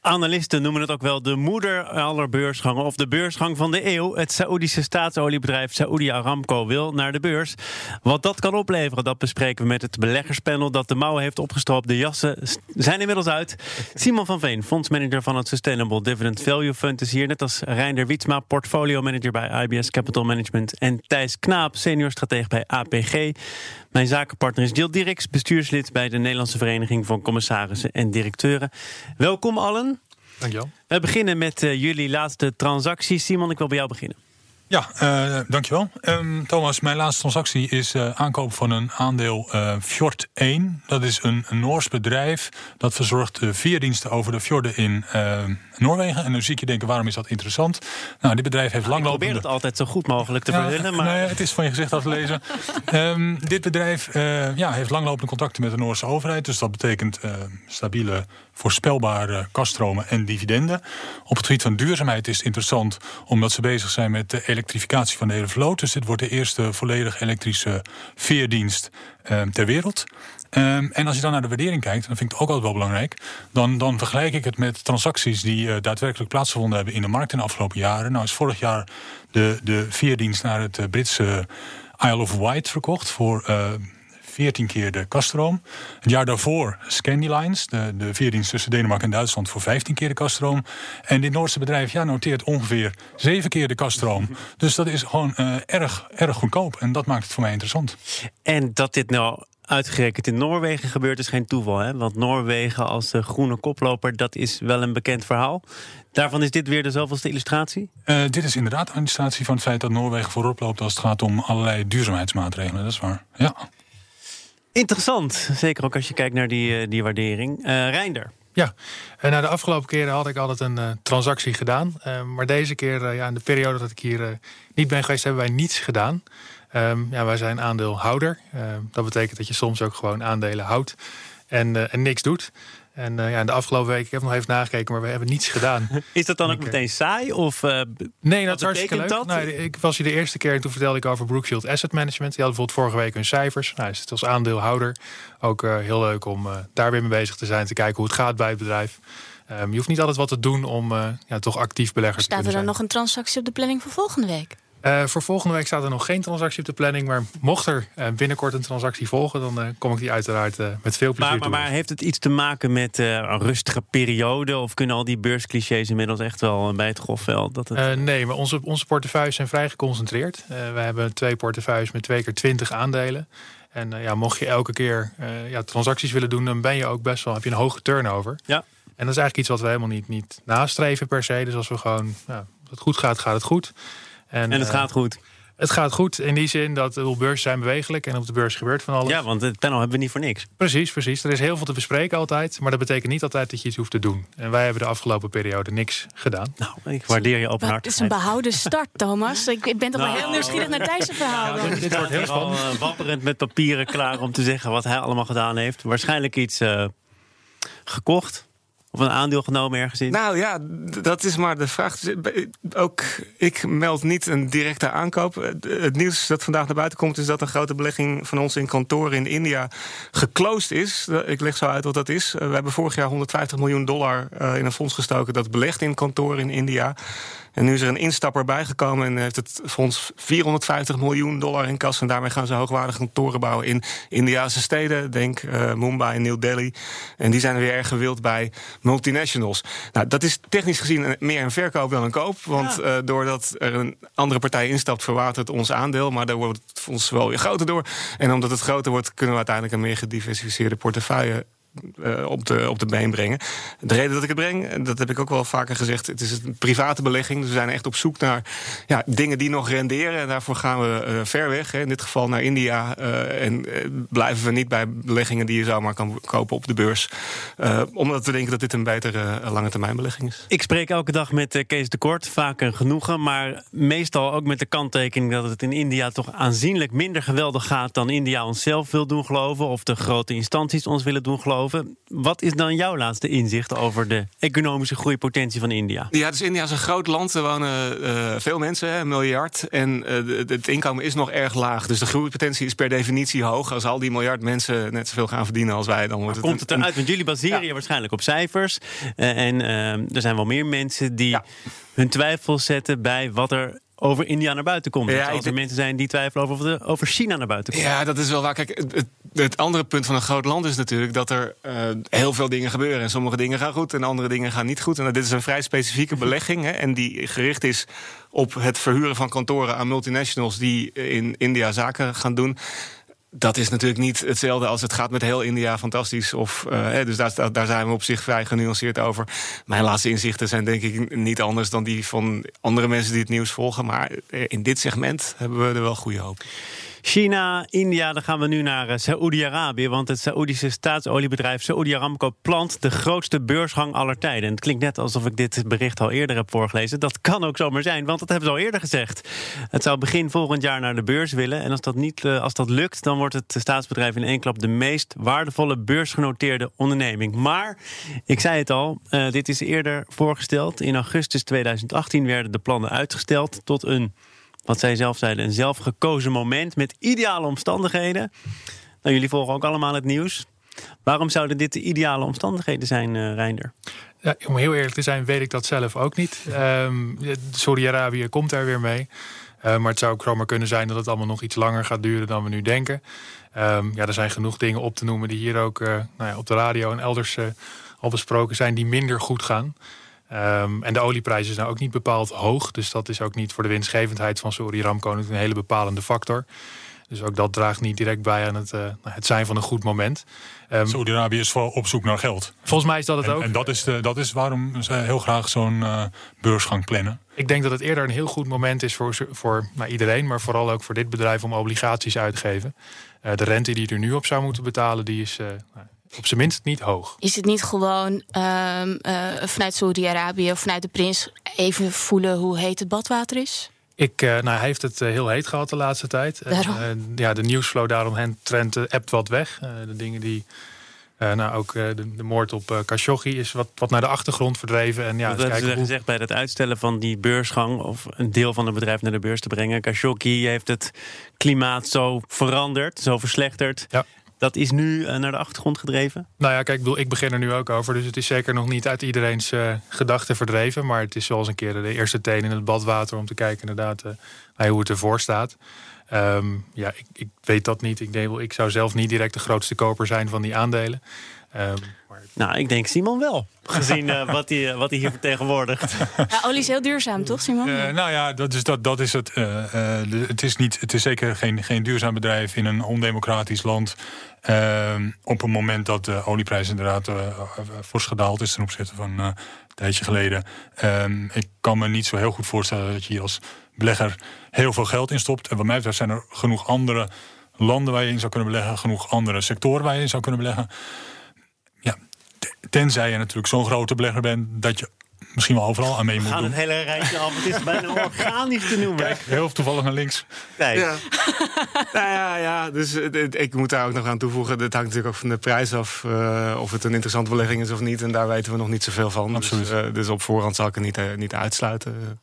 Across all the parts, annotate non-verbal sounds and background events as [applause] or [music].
Analisten noemen het ook wel de moeder aller beursgangen of de beursgang van de eeuw. Het Saoedische staatsoliebedrijf Saudi Aramco wil naar de beurs. Wat dat kan opleveren, dat bespreken we met het beleggerspanel dat de mouwen heeft opgestroopt. De jassen zijn inmiddels uit. Simon van Veen, fondsmanager van het Sustainable Dividend Value Fund, is hier. Net als Reinder Wietsma, portfolio manager bij IBS Capital Management. En Thijs Knaap, senior stratege bij APG. Mijn zakenpartner is Jill Dirks, bestuurslid bij de Nederlandse Vereniging van Commissarissen en Directeuren. Welkom allen. Dankjewel. We beginnen met uh, jullie laatste transactie. Simon, ik wil bij jou beginnen. Ja, uh, dankjewel. Um, Thomas, mijn laatste transactie is uh, aankoop van een aandeel uh, Fjord 1. Dat is een, Noors bedrijf dat verzorgt veerdiensten over de fjorden in Noorwegen. En dan zie ik je denken, waarom is dat interessant? Nou, dit bedrijf heeft nou, langlopende... Ik probeer het altijd zo goed mogelijk te ja. Maar... Nee, het is van je gezicht af te lezen. um, [laughs] dit bedrijf ja, heeft langlopende contacten met de Noorse overheid. Dus dat betekent stabiele voorspelbare kaststromen en dividenden. Op het gebied van duurzaamheid is het interessant omdat ze bezig zijn met de elektrificatie van de hele vloot. Dus dit wordt de eerste volledig elektrische veerdienst eh, ter wereld. Um, en als je dan naar de waardering kijkt, dan vind ik het ook altijd wel belangrijk. Dan, dan vergelijk ik het met transacties die uh, daadwerkelijk plaatsgevonden hebben in de markt in de afgelopen jaren. Nou is vorig jaar de, de veerdienst naar het uh, Britse Isle of Wight verkocht voor. 14 keer de kaststroom. Het jaar daarvoor Scandylines, de, de veerdienst tussen Denemarken en Duitsland, voor 15 keer de kaststroom. En dit Noordse bedrijf ja, noteert ongeveer 7 keer de kaststroom. [laughs] Dus dat is gewoon uh, erg, erg goedkoop. En dat maakt het voor mij interessant. En dat dit nou uitgerekend in Noorwegen gebeurt, is geen toeval. Hè? Want Noorwegen als de groene koploper, dat is wel een bekend verhaal. Daarvan is dit weer de zoveelste illustratie? Uh, dit is inderdaad een illustratie van het feit dat Noorwegen voorop loopt als het gaat om allerlei duurzaamheidsmaatregelen. Dat is waar. Ja. Interessant, zeker ook als je kijkt naar die, die waardering. Uh, Reinder. Ja, en na de afgelopen keren had ik altijd een transactie gedaan. Maar deze keer, ja, in de periode dat ik hier niet ben geweest, hebben wij niets gedaan. Um, ja, wij zijn aandeelhouder. dat betekent dat je soms ook gewoon aandelen houdt en, en niks doet. En uh, ja, de afgelopen week, ik heb nog even nagekeken, maar we hebben niets gedaan. [laughs] Is dat dan ook meteen saai? Of, uh, nee, dat is hartstikke leuk. Dat? Nou, ik was hier de eerste keer en toen vertelde ik over Brookfield Asset Management. Die hadden bijvoorbeeld vorige week hun cijfers. Nou, is het als aandeelhouder ook uh, heel leuk om daar weer mee bezig te zijn. Te kijken hoe het gaat bij het bedrijf. Um, je hoeft niet altijd wat te doen om ja, toch actief belegger Staat te zijn. Staat er nog een transactie op de planning voor volgende week? Uh, voor volgende week staat er nog geen transactie op de planning. Maar mocht er uh, binnenkort een transactie volgen, dan uh, kom ik die uiteraard met veel plezier maar, maar, maar, heeft het iets te maken met een rustige periode? Of kunnen al die beursclichés inmiddels echt wel bij het grofveld? Dat het... nee, maar onze, onze portefeuilles zijn vrij geconcentreerd. we hebben twee portefeuilles met twee keer twintig aandelen. En ja, mocht je elke keer ja, transacties willen doen, dan ben je ook best wel, heb je een hoge turnover. Ja. En dat is eigenlijk iets wat we helemaal niet, niet nastreven per se. Dus als we gewoon, ja, als het goed gaat, gaat het goed. En, en het gaat goed. Het gaat goed in die zin dat de beurzen zijn bewegelijk en op de beurs gebeurt van alles. Ja, want het panel hebben we niet voor niks. Precies, precies. Er is heel veel te bespreken altijd, maar dat betekent niet altijd dat je iets hoeft te doen. En wij hebben de afgelopen periode niks gedaan. Nou, ik waardeer je openhartigheid. Het is een behouden start, Thomas. Ik ben toch nou, wel heel nieuwsgierig naar Thijs' [laughs] verhaal. Ja, dit, dit wordt heel spannend. Al, uh, wapperend met papieren klaar om te zeggen wat hij allemaal gedaan heeft. Waarschijnlijk iets uh, gekocht. Of een aandeel genomen ergens in? Nou ja, dat is maar de vraag. Ook ik meld niet een directe aankoop. Het nieuws dat vandaag naar buiten komt... is dat een grote belegging van ons in kantoren in India geclosed is. Ik leg zo uit wat dat is. We hebben vorig jaar 150 miljoen dollar eh, in een fonds gestoken... dat belegt in kantoren in India. En nu is er een instapper bijgekomen en heeft het fonds 450 miljoen dollar in kas. En daarmee gaan ze hoogwaardige kantoren bouwen in Indiase steden. Denk uh, Mumbai en New Delhi. En die zijn weer erg gewild bij multinationals. Nou, dat is technisch gezien meer een verkoop dan een koop. Want ja. uh, doordat er een andere partij instapt, verwatert ons aandeel. Maar daar wordt het fonds wel weer groter door. En omdat het groter wordt, kunnen we uiteindelijk een meer gediversifieerde portefeuille eh, op, de, op de been brengen. De reden dat ik het breng, dat heb ik ook wel vaker gezegd, het is een private belegging. Dus we zijn echt op zoek naar ja, dingen die nog renderen. En daarvoor gaan we uh, ver weg, hè, in dit geval naar India. En blijven we niet bij beleggingen die je zomaar kan kopen op de beurs. omdat we denken dat dit een betere lange termijn belegging is. Ik spreek elke dag met Kees de Kort, vaak een genoegen. Maar meestal ook met de kanttekening dat het in India toch aanzienlijk minder geweldig gaat dan India onszelf wil doen geloven. Of de grote instanties ons willen doen geloven. Wat is dan jouw laatste inzicht over de economische groeipotentie van India? Ja, dus India is een groot land. Er wonen uh, veel mensen, een miljard. En uh, het inkomen is nog erg laag. Dus de groeipotentie is per definitie hoog. Als al die miljard mensen net zoveel gaan verdienen als wij, dan wordt het. Komt het eruit? Want jullie baseren ja. je waarschijnlijk op cijfers. Uh, en er zijn wel meer mensen die ja. hun twijfels zetten bij wat er over India naar buiten komt. Ja, als er mensen zijn die twijfelen over, de, over China naar buiten komt. Ja, dat is wel waar. Kijk, het, het andere punt van een groot land is natuurlijk dat er uh, heel veel dingen gebeuren. En sommige dingen gaan goed en andere dingen gaan niet goed. En dit is een vrij specifieke belegging. Hè, en die gericht is op het verhuren van kantoren aan multinationals die in India zaken gaan doen dat is natuurlijk niet hetzelfde als het gaat met heel India fantastisch. Of, uh, dus daar, daar zijn we op zich vrij genuanceerd over. Mijn laatste inzichten zijn denk ik niet anders dan die van andere mensen die het nieuws volgen. Maar in dit segment hebben we er wel goede hoop. China, India, dan gaan we nu naar eh, Saoedi-Arabië. Want het Saoedische staatsoliebedrijf Saudi Aramco plant de grootste beursgang aller tijden. En het klinkt net alsof ik dit bericht al eerder heb voorgelezen. Dat kan ook zomaar zijn, want dat hebben ze al eerder gezegd. Het zou begin volgend jaar naar de beurs willen. En als dat, niet, eh, als dat lukt, dan wordt het staatsbedrijf in één klap de meest waardevolle beursgenoteerde onderneming. Maar, ik zei het al, uh, dit is eerder voorgesteld. In augustus 2018 werden de plannen uitgesteld tot een wat zij zelf zeiden, een zelfgekozen moment met ideale omstandigheden. Nou, jullie volgen ook allemaal het nieuws. Waarom zouden dit de ideale omstandigheden zijn, uh, Reinder? Ja, om heel eerlijk te zijn, weet ik dat zelf ook niet. Um, Saudi-Arabië komt daar weer mee. Uh, maar het zou ook maar kunnen zijn dat het allemaal nog iets langer gaat duren dan we nu denken. Um, ja, er zijn genoeg dingen op te noemen die hier ook uh, nou ja, op de radio en elders al besproken zijn, die minder goed gaan. Um, en de olieprijs is nou ook niet bepaald hoog. Dus dat is ook niet voor de winstgevendheid van Saudi Aramco een hele bepalende factor. Dus ook dat draagt niet direct bij aan het, uh, het zijn van een goed moment. Um, Saudi-Arabië is voor op zoek naar geld. Volgens mij is dat het en, ook. En dat is, de, dat is waarom ze heel graag zo'n uh, beursgang plannen. Ik denk dat het eerder een heel goed moment is voor, voor nou, iedereen, maar vooral ook voor dit bedrijf om obligaties uit te geven. Uh, de rente die er nu op zou moeten betalen, die is op zijn minst niet hoog. Is het niet gewoon um, uh, vanuit Saudi-Arabië of vanuit de prins even voelen hoe heet het badwater is? Ik, uh, nou, hij heeft het heel heet gehad de laatste tijd. ja, de nieuwsflow daaromheen trend appt wat weg. de dingen die. nou, ook de, de, moord op Khashoggi is wat, wat naar de achtergrond verdreven. En, ja, dat is hoe... gezegd bij het uitstellen van die beursgang... of een deel van het bedrijf naar de beurs te brengen. Khashoggi heeft het klimaat zo veranderd, zo verslechterd... Ja dat is nu uh, naar de achtergrond gedreven? Nou ja, kijk, ik, bedoel, ik begin er nu ook over. Dus het is zeker nog niet uit iedereen's uh, gedachten verdreven. Maar het is zoals een keer de eerste teen in het badwater om te kijken inderdaad uh, hoe het ervoor staat. Um, ja, ik, ik, weet dat niet. Ik, denk, ik zou zelf niet direct de grootste koper zijn van die aandelen. Um, maar... Nou, ik denk Simon wel. Gezien uh, [laughs] wat, hij, wat hij hier vertegenwoordigt. Ja, olie is heel duurzaam, toch, Simon? Uh, nou ja, dat is, dat, dat is het. Uh, het, is niet, het is zeker geen, geen duurzaam bedrijf in een ondemocratisch land. Ehm, op een moment dat de olieprijs inderdaad fors gedaald is ten opzichte van een tijdje geleden. Ehm, ik kan me niet zo heel goed voorstellen dat je hier als belegger heel veel geld in stopt. En wat mij betreft zijn er genoeg andere landen waar je in zou kunnen beleggen, genoeg andere sectoren waar je in zou kunnen beleggen. Ja, tenzij je natuurlijk zo'n grote belegger bent dat je misschien wel overal aan mee moet doen. We gaan het hele rijtje af. Het is bijna [laughs] organisch te noemen. Kijk, heel toevallig naar links. Nee. Ja. [laughs] nou ja, ja, dus ik moet daar ook nog aan toevoegen. Het hangt natuurlijk ook van de prijs af. Uh, of het een interessante belegging is of niet. En daar weten we nog niet zoveel van. Absoluut. Dus, uh, dus op voorhand zal ik het niet, uh, niet uitsluiten.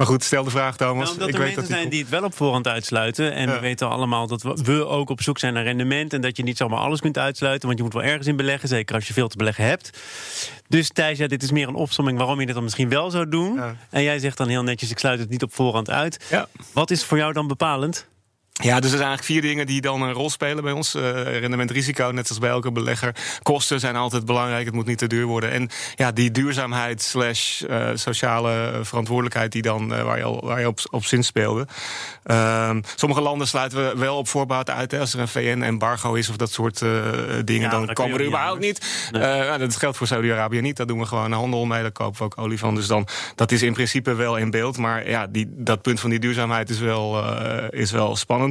Maar goed, stel de vraag, Thomas. Nou, omdat ik er weet mensen dat zijn die het wel op voorhand uitsluiten. En ja. we weten allemaal dat we ook op zoek zijn naar rendement. En dat je niet zomaar alles kunt uitsluiten. Want je moet wel ergens in beleggen. Zeker als je veel te beleggen hebt. Dus Thijs, ja, dit is meer een opsomming waarom je dit dan misschien wel zou doen. Ja. En jij zegt dan heel netjes, ik sluit het niet op voorhand uit. Ja. Wat is voor jou dan bepalend? Ja, dus er zijn eigenlijk vier dingen die dan een rol spelen bij ons. Uh, rendementrisico, net als bij elke belegger. Kosten zijn altijd belangrijk, het moet niet te duur worden. En ja, die duurzaamheid slash uh, sociale verantwoordelijkheid die dan, uh, waar je, al, waar je op, op zin speelde. Ehm, sommige landen sluiten we wel op voorbaat uit. Hè. Als er een VN-embargo is of dat soort dingen, ja, dan komen we er überhaupt niet. Nee. Nou, dat geldt voor Saudi-Arabië niet. Daar doen we gewoon handel mee, daar kopen we ook olie van. Dus dan, dat is in principe wel in beeld. Maar ja, die, dat punt van die duurzaamheid is wel, is wel spannend.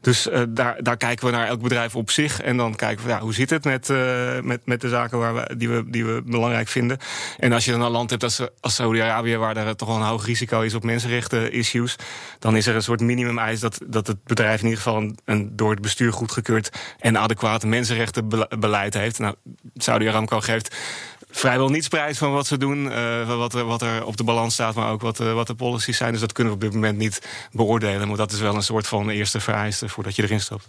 Dus uh, daar, daar kijken we naar elk bedrijf op zich. En dan kijken we, ja, hoe zit het met, uh, met, met de zaken waar we, die, we, die we belangrijk vinden. En als je dan een land hebt als, Saudi-Arabië, waar er toch wel een hoog risico is op mensenrechten issues, dan is er een soort minimum-eis dat, dat het bedrijf in ieder geval een, door het bestuur goedgekeurd en adequate mensenrechtenbeleid heeft. Nou, Saudi-Aramco geeft vrijwel niets prijs van wat ze doen. Uh, wat, er, wat er op de balans staat, maar ook wat, uh, wat de policies zijn. Dus dat kunnen we op dit moment niet beoordelen. Maar dat is wel een soort van eerste vereiste voordat je erin stapt.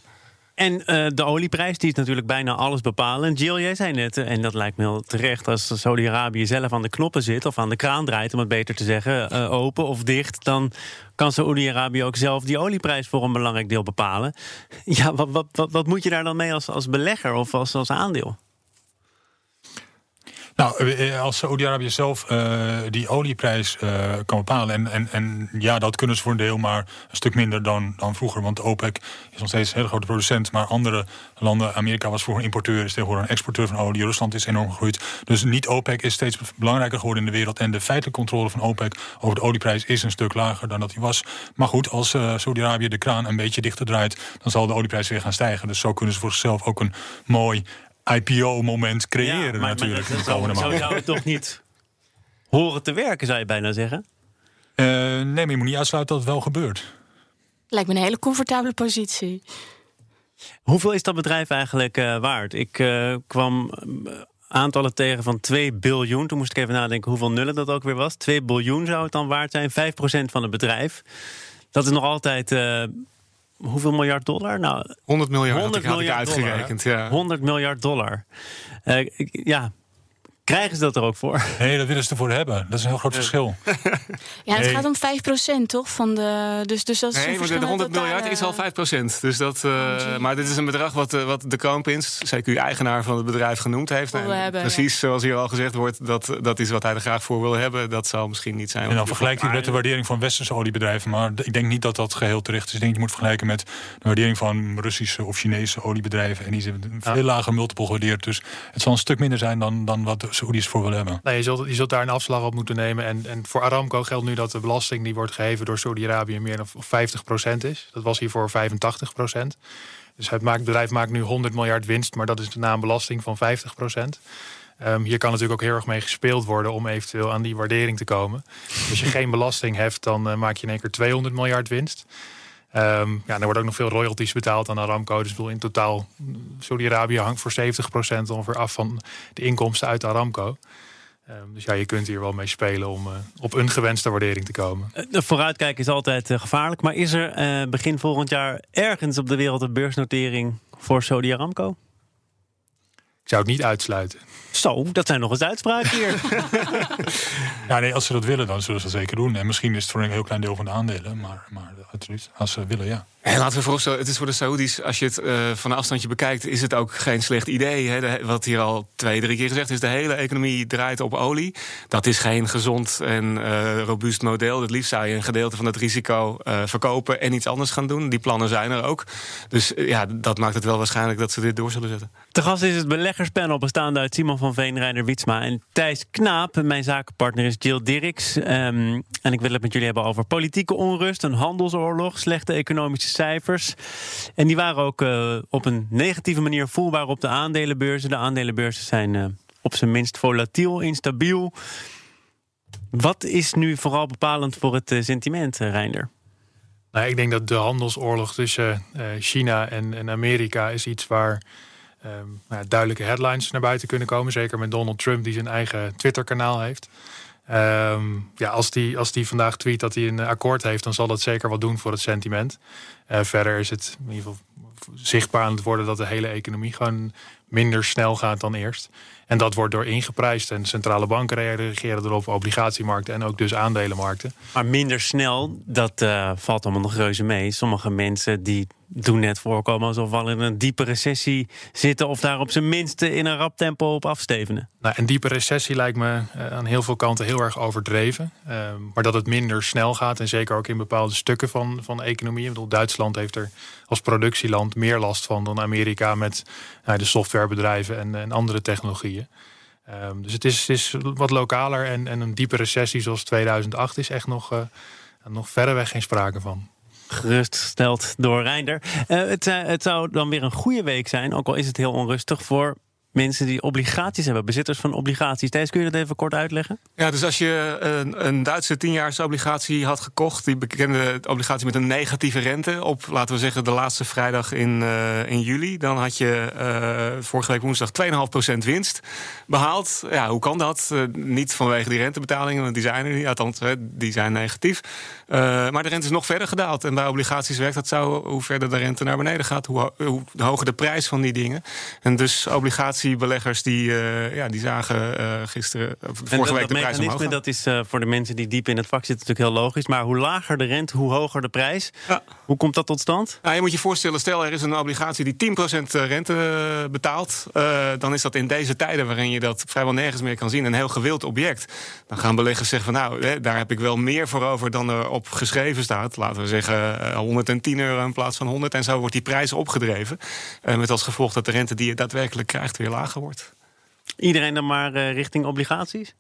En uh, de olieprijs die is natuurlijk bijna alles bepalend. Jill, jij zei net, en dat lijkt me heel terecht... als Saudi-Arabië zelf aan de knoppen zit of aan de kraan draait... om het beter te zeggen, open of dicht... dan kan Saudi-Arabië ook zelf die olieprijs voor een belangrijk deel bepalen. [laughs] Ja, wat, wat, wat, wat moet je daar dan mee als, als belegger of als, als aandeel? Nou, eh, als Saudi-Arabië zelf uh, die olieprijs kan bepalen. En, en, en ja, dat kunnen ze voor een deel, maar een stuk minder dan, dan vroeger. Want OPEC is nog steeds een hele grote producent. Maar andere landen, Amerika was vroeger een importeur, is tegenwoordig een exporteur van olie. Rusland is enorm gegroeid. Dus niet OPEC is steeds belangrijker geworden in de wereld. En de feitelijke controle van OPEC over de olieprijs is een stuk lager dan dat die was. Maar goed, als uh, Saudi-Arabië de kraan een beetje dichter draait, dan zal de olieprijs weer gaan stijgen. Dus zo kunnen ze voor zichzelf ook een mooi IPO-moment creëren ja, maar, natuurlijk. Maar dat, zo, zo zou het toch niet horen te werken, zou je bijna zeggen? Uh, nee, maar je moet niet uitsluiten dat het wel gebeurt. Lijkt me een hele comfortabele positie. Hoeveel is dat bedrijf eigenlijk uh, waard? Ik uh, kwam aantallen tegen van 2 biljoen. Toen moest ik even nadenken hoeveel nullen dat ook weer was. 2 biljoen zou het dan waard zijn, 5% van het bedrijf. Dat is nog altijd hoeveel miljard dollar? Nou, 100 miljard 100 had ik, had ik uitgerekend. Ja. 100 miljard dollar. Uh, ja, Krijgen ze dat er ook voor? Nee, dat willen ze ervoor hebben. Dat is een heel groot verschil. [laughs] Ja, het gaat om 5% toch? Van de, dus, dus dat is nee, maar de 100 miljard is al 5%. Dus dat, uh, maar dit is een bedrag wat, uh, wat de kroonprins, zeker eigenaar van het bedrijf, genoemd heeft. En hebben, precies ja. zoals hier al gezegd wordt, dat, dat is wat hij er graag voor wil hebben. Dat zal misschien niet zijn. En dan vergelijkt hij met de waardering van westerse oliebedrijven. Maar ik denk niet dat dat geheel terecht is. Ik denk je moet vergelijken met de waardering van Russische of Chinese oliebedrijven. En die zijn veel ja. lager multiple gewaardeerd. Dus het zal een stuk minder zijn dan, dan wat Saoedi's voor willen hebben. Nee, je, zult, je zult daar een afslag op moeten nemen. En, en voor Aramco geldt nu dat de belasting die wordt geheven door Saudi-Arabië meer dan 50% is. Dat was hiervoor 85%. Dus het maakt, bedrijf maakt nu 100 miljard winst, maar dat is de een belasting van 50%. Um, hier kan natuurlijk ook heel erg mee gespeeld worden om eventueel aan die waardering te komen. Als je geen belasting heft, dan uh, maak je in één keer 200 miljard winst. Um, ja, er wordt ook nog veel royalties betaald aan Aramco. Dus in totaal, Saudi-Arabië hangt voor 70% ongeveer af van de inkomsten uit Aramco. Um, dus ja, je kunt hier wel mee spelen om uh, op een gewenste waardering te komen. De vooruitkijken is altijd uh, gevaarlijk. Maar is er begin volgend jaar ergens op de wereld een beursnotering voor Saudi Aramco? Zou het niet uitsluiten. Zo, dat zijn nog eens uitspraken hier. [laughs] ja, nee, als ze dat willen, dan zullen ze dat zeker doen. En misschien is het voor een heel klein deel van de aandelen. Maar, maar als ze willen, ja. En laten we voorstellen, het is voor de Saoedi's, als je het uh, van een afstandje bekijkt, is het ook geen slecht idee. Hè? De, wat hier al twee, drie keer gezegd is, de hele economie draait op olie. Dat is geen gezond en uh, robuust model. Het liefst zou je een gedeelte van het risico uh, verkopen en iets anders gaan doen. Die plannen zijn er ook. Dus ja, dat maakt het wel waarschijnlijk dat ze dit door zullen zetten. Te gast is het beleggerspanel bestaande uit Simon van Veen, Reiner Wietsma en Thijs Knaap. Mijn zakenpartner is Jill Dirks. Um, en ik wil het met jullie hebben over politieke onrust, een handelsoorlog, slechte economische cijfers. En die waren ook uh, op een negatieve manier voelbaar op de aandelenbeurzen. De aandelenbeurzen zijn uh, op zijn minst volatiel, instabiel. Wat is nu vooral bepalend voor het uh, sentiment, Reinder? Nou, ik denk dat de handelsoorlog tussen China en, Amerika is iets waar um, nou, duidelijke headlines naar buiten kunnen komen. Zeker met Donald Trump, die zijn eigen Twitter-kanaal heeft. Um, ja, als die, als die vandaag tweet dat hij een akkoord heeft, dan zal dat zeker wat doen voor het sentiment. Uh, verder is het in ieder geval zichtbaar aan het worden dat de hele economie gewoon minder snel gaat dan eerst. En dat wordt door ingeprijsd. En centrale banken reageren erop, obligatiemarkten en ook dus aandelenmarkten. Maar minder snel, dat uh, valt allemaal nog reuze mee. Sommige mensen die doen net voorkomen alsof we al in een diepe recessie zitten. of daar op zijn minste in een rap tempo op afstevenen. Nou, een diepe recessie lijkt me uh, aan heel veel kanten heel erg overdreven. Uh, maar dat het minder snel gaat en zeker ook in bepaalde stukken van, van de economie. Ik bedoel, Duitsland heeft er als productieland meer last van dan Amerika met uh, de softwarebedrijven en, andere technologieën. Um, dus het is, is wat lokaler en, en een diepe recessie zoals 2008 is echt nog, uh, nog verreweg geen sprake van. Gerustgesteld door Reinder. Uh, het, uh, het zou dan weer een goede week zijn, ook al is het heel onrustig voor mensen die obligaties hebben, bezitters van obligaties. Thijs, kun je dat even kort uitleggen? Ja, dus als je een, een Duitse tienjaarsobligatie had gekocht, die bekende obligatie met een negatieve rente, op laten we zeggen de laatste vrijdag in, uh, in juli, dan had je uh, vorige week woensdag 2,5% winst behaald. Ja, hoe kan dat? Niet vanwege die rentebetalingen, want die zijn er niet, althans, die zijn negatief. maar de rente is nog verder gedaald. En bij obligaties werkt dat zo, hoe verder de rente naar beneden gaat, hoe, hoe hoger de prijs van die dingen. En dus obligaties beleggers die, uh, ja, die zagen uh, gisteren, vorige week de prijs omhoog Dat is voor de mensen die diep in het vak zitten natuurlijk heel logisch. Maar hoe lager de rente, hoe hoger de prijs. Ja. Hoe komt dat tot stand? Nou, je moet je voorstellen, stel er is een obligatie die 10% rente betaalt. dan is dat in deze tijden waarin je dat vrijwel nergens meer kan zien een heel gewild object. Dan gaan beleggers zeggen van nou, hè, daar heb ik wel meer voor over dan er op geschreven staat. Laten we zeggen 110 euro in plaats van 100. En zo wordt die prijs opgedreven. met als gevolg dat de rente die je daadwerkelijk krijgt weer lager wordt. Iedereen dan maar uh, richting obligaties?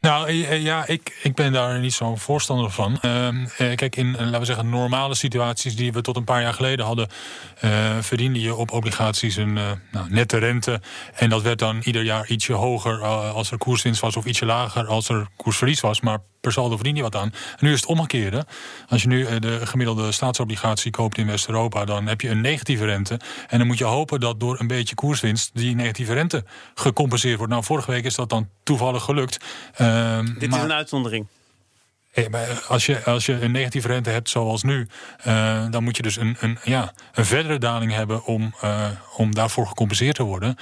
Nou ja, ik, ik ben daar niet zo'n voorstander van. Uh, kijk, in laten we zeggen normale situaties die we tot een paar jaar geleden hadden, uh, verdiende je op obligaties een nou, nette rente. En dat werd dan ieder jaar ietsje hoger als er koerswinst was, of ietsje lager als er koersverlies was. Maar per saldo verdien je wat aan. En nu is het omgekeerde. Als je nu de gemiddelde staatsobligatie koopt in West-Europa, dan heb je een negatieve rente. En dan moet je hopen dat door een beetje koerswinst die negatieve rente gecompenseerd wordt. Nou, vorige week is dat dan toevallig gelukt. Dit maar, is een uitzondering. Als je, als je een negatieve rente hebt zoals nu, uh, dan moet je dus een, een, ja, een verdere daling hebben om, uh, om daarvoor gecompenseerd te worden.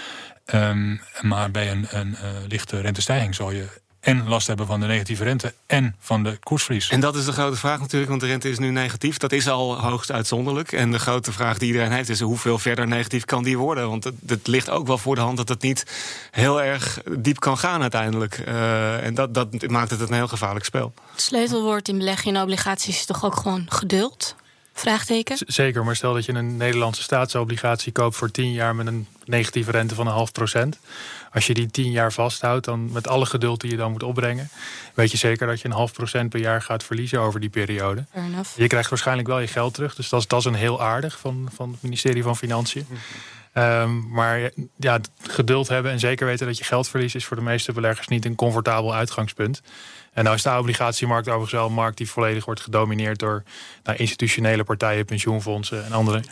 Um, maar bij een, een uh, lichte rentestijging zal je en last hebben van de negatieve rente en van de koersverlies. En dat is de grote vraag natuurlijk, want de rente is nu negatief. Dat is al hoogst uitzonderlijk. En de grote vraag die iedereen heeft is hoeveel verder negatief kan die worden? Want het, het ligt ook wel voor de hand dat het niet heel erg diep kan gaan uiteindelijk. Uh, en dat, dat maakt het een heel gevaarlijk spel. Het sleutelwoord in beleggen in obligaties is toch ook gewoon geduld? Vraagteken? Z zeker, maar stel dat je een Nederlandse staatsobligatie koopt voor 10 jaar met een negatieve rente van een half procent. Als je die 10 jaar vasthoudt, dan met alle geduld die je dan moet opbrengen, weet je zeker dat je een half procent per jaar gaat verliezen over die periode. Je krijgt waarschijnlijk wel je geld terug, dus dat is, dat is een heel aardig van, van het ministerie van Financiën. Um, maar ja, geduld hebben en zeker weten dat je geld verliest, is voor de meeste beleggers niet een comfortabel uitgangspunt. En nou is de obligatiemarkt overigens wel een markt die volledig wordt gedomineerd door nou, institutionele partijen, pensioenfondsen en andere.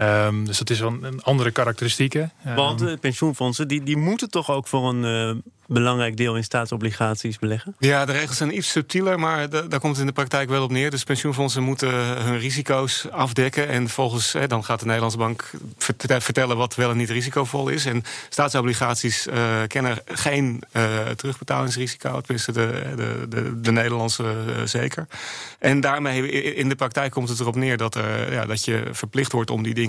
Um, dus dat is wel een andere karakteristieken. Want de pensioenfondsen die, die moeten toch ook voor een uh, belangrijk deel in staatsobligaties beleggen? Ja, de regels zijn iets subtieler, maar daar komt het in de praktijk wel op neer. Dus pensioenfondsen moeten hun risico's afdekken. En volgens, hè, dan gaat de Nederlandse bank vertellen wat wel en niet risicovol is. En staatsobligaties uh, kennen geen uh, terugbetalingsrisico, tenminste de, de, de, de Nederlandse uh, zeker. En daarmee in de praktijk komt het erop neer dat, er, ja, dat je verplicht wordt om die dingen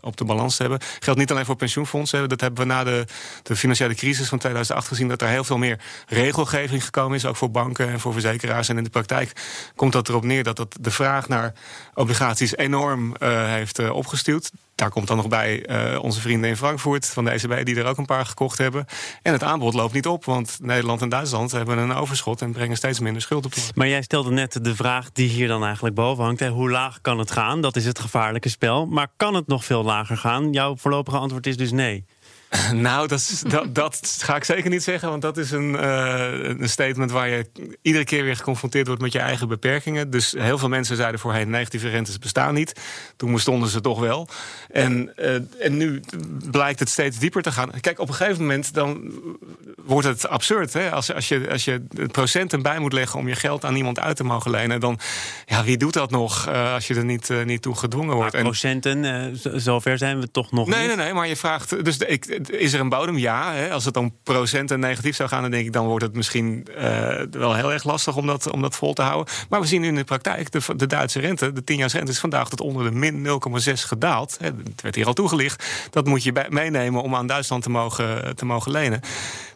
op de balans hebben. Geldt niet alleen voor pensioenfondsen. Dat hebben we na de, de financiële crisis van 2008 gezien dat er heel veel meer regelgeving gekomen is, ook voor banken en voor verzekeraars. En in de praktijk komt dat erop neer dat dat de vraag naar obligaties enorm uh, heeft uh, opgestuurd. Daar komt dan nog bij uh, onze vrienden in Frankfurt van de ECB, die er ook een paar gekocht hebben. En het aanbod loopt niet op, want Nederland en Duitsland hebben een overschot en brengen steeds minder schuld op. Maar jij stelde net de vraag die hier dan eigenlijk boven hangt: hè, hoe laag kan het gaan? Dat is het gevaarlijke spel. Maar kan het nog veel lager gaan? Jouw voorlopige antwoord is dus nee. [laughs] Nou, dat, is, dat, dat, ga ik zeker niet zeggen. Want dat is een, uh, een statement waar je iedere keer weer geconfronteerd wordt met je eigen beperkingen. Dus heel veel mensen zeiden voorheen: negatieve rentes bestaan niet. Toen bestonden ze toch wel. En, uh, en nu blijkt het steeds dieper te gaan. Kijk, op een gegeven moment dan wordt het absurd. Hè? Als, als, je, als je procenten bij moet leggen om je geld aan iemand uit te mogen lenen, dan ja, wie doet dat nog uh, als je er niet, niet toe gedwongen wordt? Maar procenten, zover zijn we toch nog nee, niet? Nee, nee, maar je vraagt. Dus ik, is er een bodem? Ja. Hè. Als het om procenten negatief zou gaan, dan denk ik dan wordt het misschien uh, wel heel erg lastig om dat, om dat vol te houden. Maar we zien in de praktijk, de, de Duitse rente, de 10 rente, is vandaag tot onder de min 0,6 gedaald. Hè. Het werd hier al toegelicht. Dat moet je bij, meenemen om aan Duitsland te mogen, te mogen lenen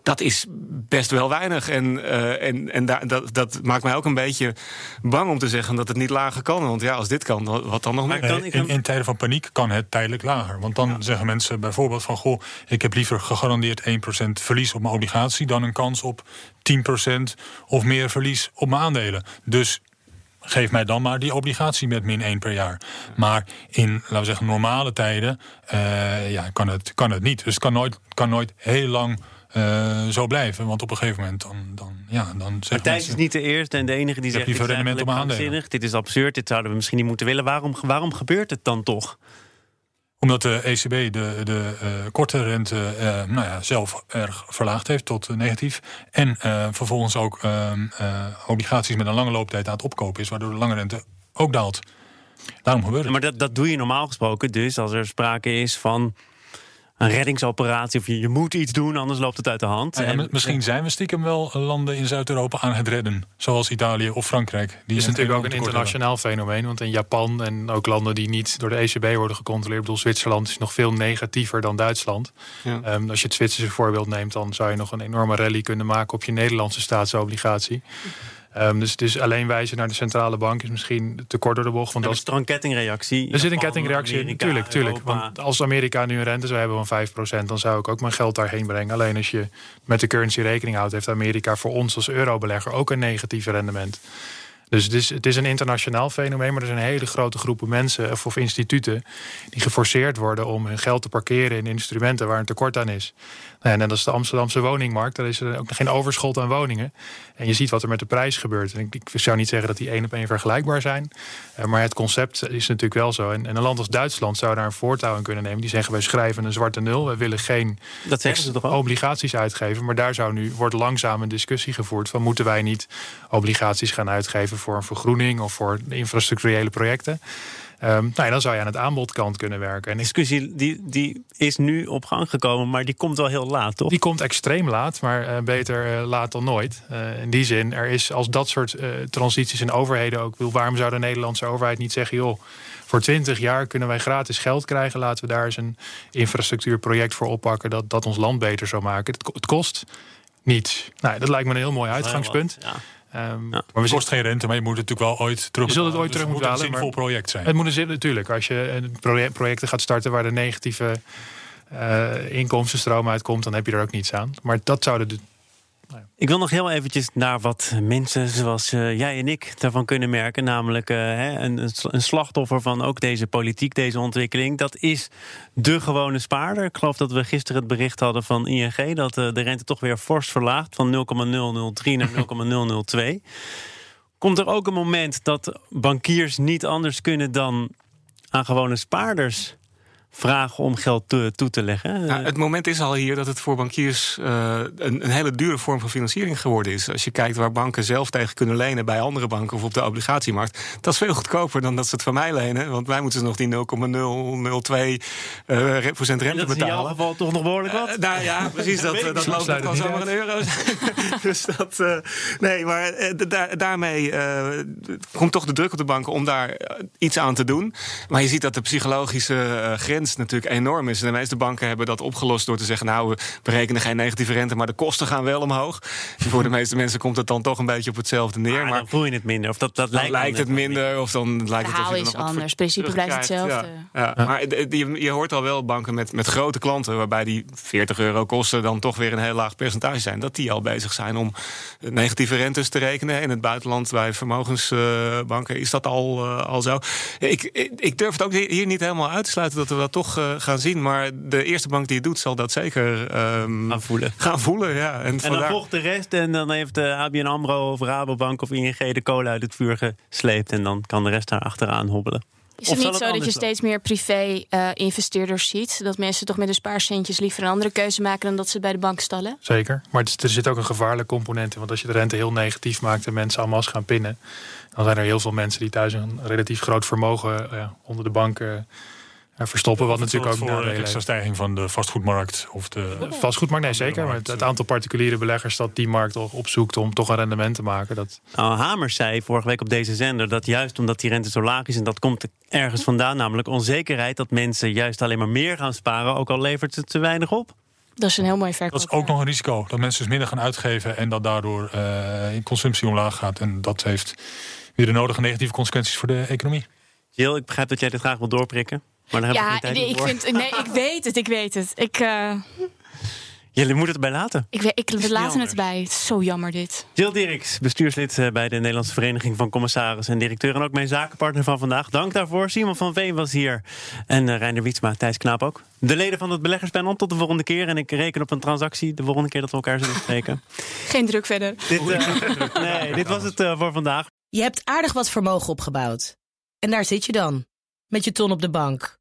dat is best wel weinig. En, uh, en, en da dat, dat maakt mij ook een beetje bang om te zeggen dat het niet lager kan. Want ja, als dit kan, wat dan nog meer? Nee, in, in, tijden van paniek kan het tijdelijk lager. Want dan ja. zeggen mensen bijvoorbeeld van... goh, ik heb liever gegarandeerd 1% verlies op mijn obligatie... dan een kans op 10% of meer verlies op mijn aandelen. Dus geef mij dan maar die obligatie met min 1 per jaar. Maar in, laten we zeggen, normale tijden uh, ja, kan, het, kan het niet. Dus het kan nooit, kan nooit heel lang uh, zo blijven. Want op een gegeven moment dan, dan, ja, dan zegt Thijs is niet de eerste en de enige die zegt... Dit is rendement. Dit is absurd, dit zouden we misschien niet moeten willen. Waarom, waarom gebeurt het dan toch? Omdat de ECB de, de uh, korte rente uh, nou ja, zelf erg verlaagd heeft tot uh, negatief. En vervolgens ook obligaties met een lange looptijd aan het opkopen is, waardoor de lange rente ook daalt. Daarom gebeurt het. Maar dat, dat doe je normaal gesproken dus als er sprake is van een reddingsoperatie. Of je, je, moet iets doen, anders loopt het uit de hand. Ja, en, misschien zijn we stiekem wel landen in Zuid-Europa aan het redden. Zoals Italië of Frankrijk. Die is natuurlijk ook een internationaal fenomeen. Want in Japan en ook landen die niet door de ECB worden gecontroleerd. Ik bedoel, Zwitserland is nog veel negatiever dan Duitsland. Ja. Um, als je het Zwitserse voorbeeld neemt, dan zou je nog een enorme rally kunnen maken op je Nederlandse staatsobligatie. Um, dus, dus alleen wijzen naar de centrale bank is misschien te kort door de bocht. Want er is toch een kettingreactie? Er zit een kettingreactie in, natuurlijk. Tuurlijk, want als Amerika nu een rente zou hebben van 5%, dan zou ik ook mijn geld daarheen brengen. Alleen als je met de currency rekening houdt, heeft Amerika voor ons als eurobelegger ook een negatief rendement. Dus het is, het is een internationaal fenomeen, maar er zijn hele grote groepen mensen of, of, instituten die geforceerd worden om hun geld te parkeren in instrumenten waar een tekort aan is. En net als de Amsterdamse woningmarkt, daar is er ook nog geen overschot aan woningen. En je ziet wat er met de prijs gebeurt. En ik, ik zou niet zeggen dat die één op één vergelijkbaar zijn. Uh, maar het concept is natuurlijk wel zo. En, en, een land als Duitsland zou daar een voortouw in kunnen nemen. Die zeggen wij schrijven een zwarte nul. We willen geen dat ze toch obligaties uitgeven. Maar daar zou nu wordt langzaam een discussie gevoerd van moeten wij niet obligaties gaan uitgeven voor een vergroening of voor infrastructurele projecten. Um, nou, dan zou je aan het aanbodkant kunnen werken. En discussie die, die is nu op gang gekomen, maar die komt wel heel laat, toch? Die komt extreem laat, maar uh, beter uh, laat dan nooit. Uh, in die zin, er is als dat soort transities in overheden ook wil, waarom zou de Nederlandse overheid niet zeggen, joh, voor 20 jaar kunnen wij gratis geld krijgen, laten we daar eens een infrastructuurproject voor oppakken dat, dat ons land beter zou maken. Het, het kost niets. Nou, dat lijkt me een heel mooi uitgangspunt. Ja. Um, ja, maar het kost geen rente, maar je moet het natuurlijk wel ooit terug. Je zult het ooit dus terug moeten halen. Het moet een zinvol project zijn. Het moet een zin natuurlijk. Als je project, projecten gaat starten waar de negatieve uh, inkomstenstroom uitkomt, dan heb je er ook niets aan. Maar dat zouden de ik wil nog heel eventjes naar wat mensen zoals uh, jij en ik daarvan kunnen merken. Namelijk uh, een, een, slachtoffer van ook deze politiek, deze ontwikkeling. Dat is de gewone spaarder. Ik geloof dat we gisteren het bericht hadden van ING... dat uh, de rente toch weer fors verlaagt van 0,003 naar 0,002. Komt er ook een moment dat bankiers niet anders kunnen dan aan gewone spaarders vragen om geld te, toe te leggen. Nou, het moment is al hier dat het voor bankiers uh, een, een, hele dure vorm van financiering geworden is. Als je kijkt waar banken zelf tegen kunnen lenen bij andere banken of op de obligatiemarkt, dat is veel goedkoper dan dat ze het van mij lenen. Want wij moeten ze nog die 0,002 uh, procent rente dat betalen. Dat is in jouw geval toch nog behoorlijk wat? Uh, nou ja, [laughs] precies. dat dat, dat loopt kan zomaar een euro [laughs] [laughs] dus dat, nee, maar daar, daarmee komt toch de druk op de banken om daar iets aan te doen. Maar je ziet dat de psychologische grens natuurlijk enorm is. En de meeste banken hebben dat opgelost door te zeggen: Nou, we berekenen geen negatieve rente, maar de kosten gaan wel omhoog. En voor de [laughs] meeste mensen komt het dan toch een beetje op hetzelfde neer. Maar, maar dan voel je het minder. Of dat, dat lijkt, lijkt het minder. Of dan lijkt het je is anders. principe blijft hetzelfde. Ja, ja. Maar je, je hoort al wel banken met, met grote klanten, waarbij die 40 euro kosten dan toch weer een heel laag percentage zijn. Dat die al bezig zijn om negatieve rentes te rekenen. In het buitenland bij vermogensbanken is dat al, uh, al zo. Ik, ik, ik durf het ook hier niet helemaal uit te sluiten dat er wat dat toch uh, gaan zien. Maar de eerste bank die het doet, zal dat zeker um, gaan voelen. Gaan voelen ja. En, en dan volgt de rest. En dan heeft de ABN AMRO of Rabobank of ING de kolen uit het vuur gesleept. En dan kan de rest daar achteraan hobbelen. Is het niet zo dat je steeds meer privé-investeerders ziet? Dat mensen toch met hun spaarcentjes liever een andere keuze maken dan dat ze bij de bank stallen? Zeker. Maar er zit ook een gevaarlijk component in. Want als je de rente heel negatief maakt en mensen allemaal gaan pinnen, dan zijn er heel veel mensen die thuis een relatief groot vermogen uh, onder de bank uh, verstoppen. Wat natuurlijk ook voor de extra stijging van de vastgoedmarkt of de. Vastgoedmarkt, nee zeker. Maar het, aantal particuliere beleggers dat die markt opzoekt om toch een rendement te maken. Dat... Nou, Hamers zei vorige week op deze zender dat juist omdat die rente zo laag is en dat komt ergens vandaan, namelijk onzekerheid dat mensen juist alleen maar meer gaan sparen, ook al levert het te weinig op. Dat is een heel mooi verkoop. Dat is ook nog een risico. Dat mensen dus minder gaan uitgeven en dat daardoor uh, in consumptie omlaag gaat. En dat heeft weer de nodige negatieve consequenties voor de economie. Jill, ik begrijp dat jij dit graag wil doorprikken. Maar dan heb ja, ik geen nee, ik vind, nee, ik weet het, ik weet het. Ik, uh, Jullie moeten het bij laten. Ik, ik, we laten het bij. Het is zo jammer dit. Jill Dirks, bestuurslid eh, bij de Nederlandse Vereniging van Commissarissen en directeur. En ook mijn zakenpartner van vandaag. Dank daarvoor. Simon van Veen was hier. En uh, Reiner Wietsma, Thijs Knaap ook. De leden van het beleggerspanel. Tot de volgende keer. En ik reken op een transactie de volgende keer dat we elkaar zullen spreken. [laughs] Geen druk verder. Dit, uh, [laughs] nee, dit was het voor vandaag. Je hebt aardig wat vermogen opgebouwd. En daar zit je dan. Met je ton op de bank.